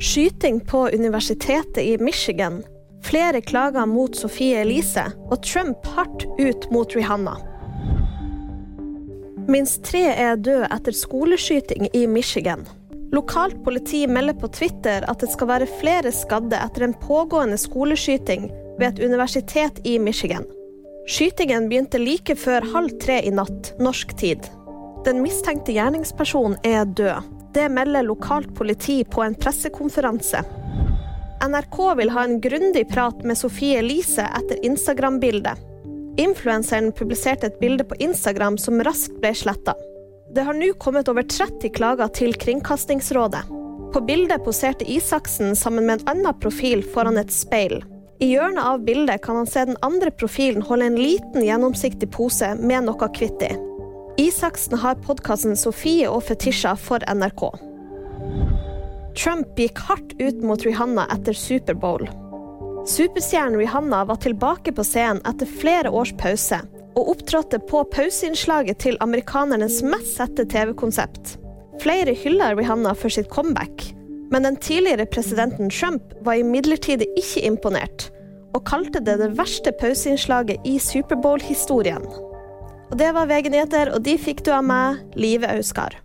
Skyting på universitetet i Michigan. Flere klager mot Sophie Elise, og Trump hardt ut mot Rihanna. Minst tre er døde etter skoleskyting i Michigan. Lokalt politi melder på Twitter at det skal være flere skadde etter en pågående skoleskyting ved et universitet i Michigan. Skytingen begynte like før halv tre i natt, norsk tid. Den mistenkte gjerningspersonen er død. Det melder lokalt politi på en pressekonferanse. NRK vil ha en grundig prat med Sofie Elise etter Instagram-bildet. Influenseren publiserte et bilde på Instagram som raskt ble sletta. Det har nå kommet over 30 klager til Kringkastingsrådet. På bildet poserte Isaksen sammen med en annen profil foran et speil. I hjørnet av bildet kan han se den andre profilen holde en liten, gjennomsiktig pose med noe kvitt i. Isaksen har podkasten Sofie og Fetisha for NRK. Trump gikk hardt ut mot Rihanna etter Superbowl. Superstjernen Rihanna var tilbake på scenen etter flere års pause, og opptrådte på pauseinnslaget til amerikanernes mest sette TV-konsept. Flere hyller Rihanna for sitt comeback, men den tidligere presidenten Trump var imidlertid ikke imponert, og kalte det det verste pauseinnslaget i Superbowl-historien. Og Det var VG nyheter, og de fikk du av meg, Live Auskar.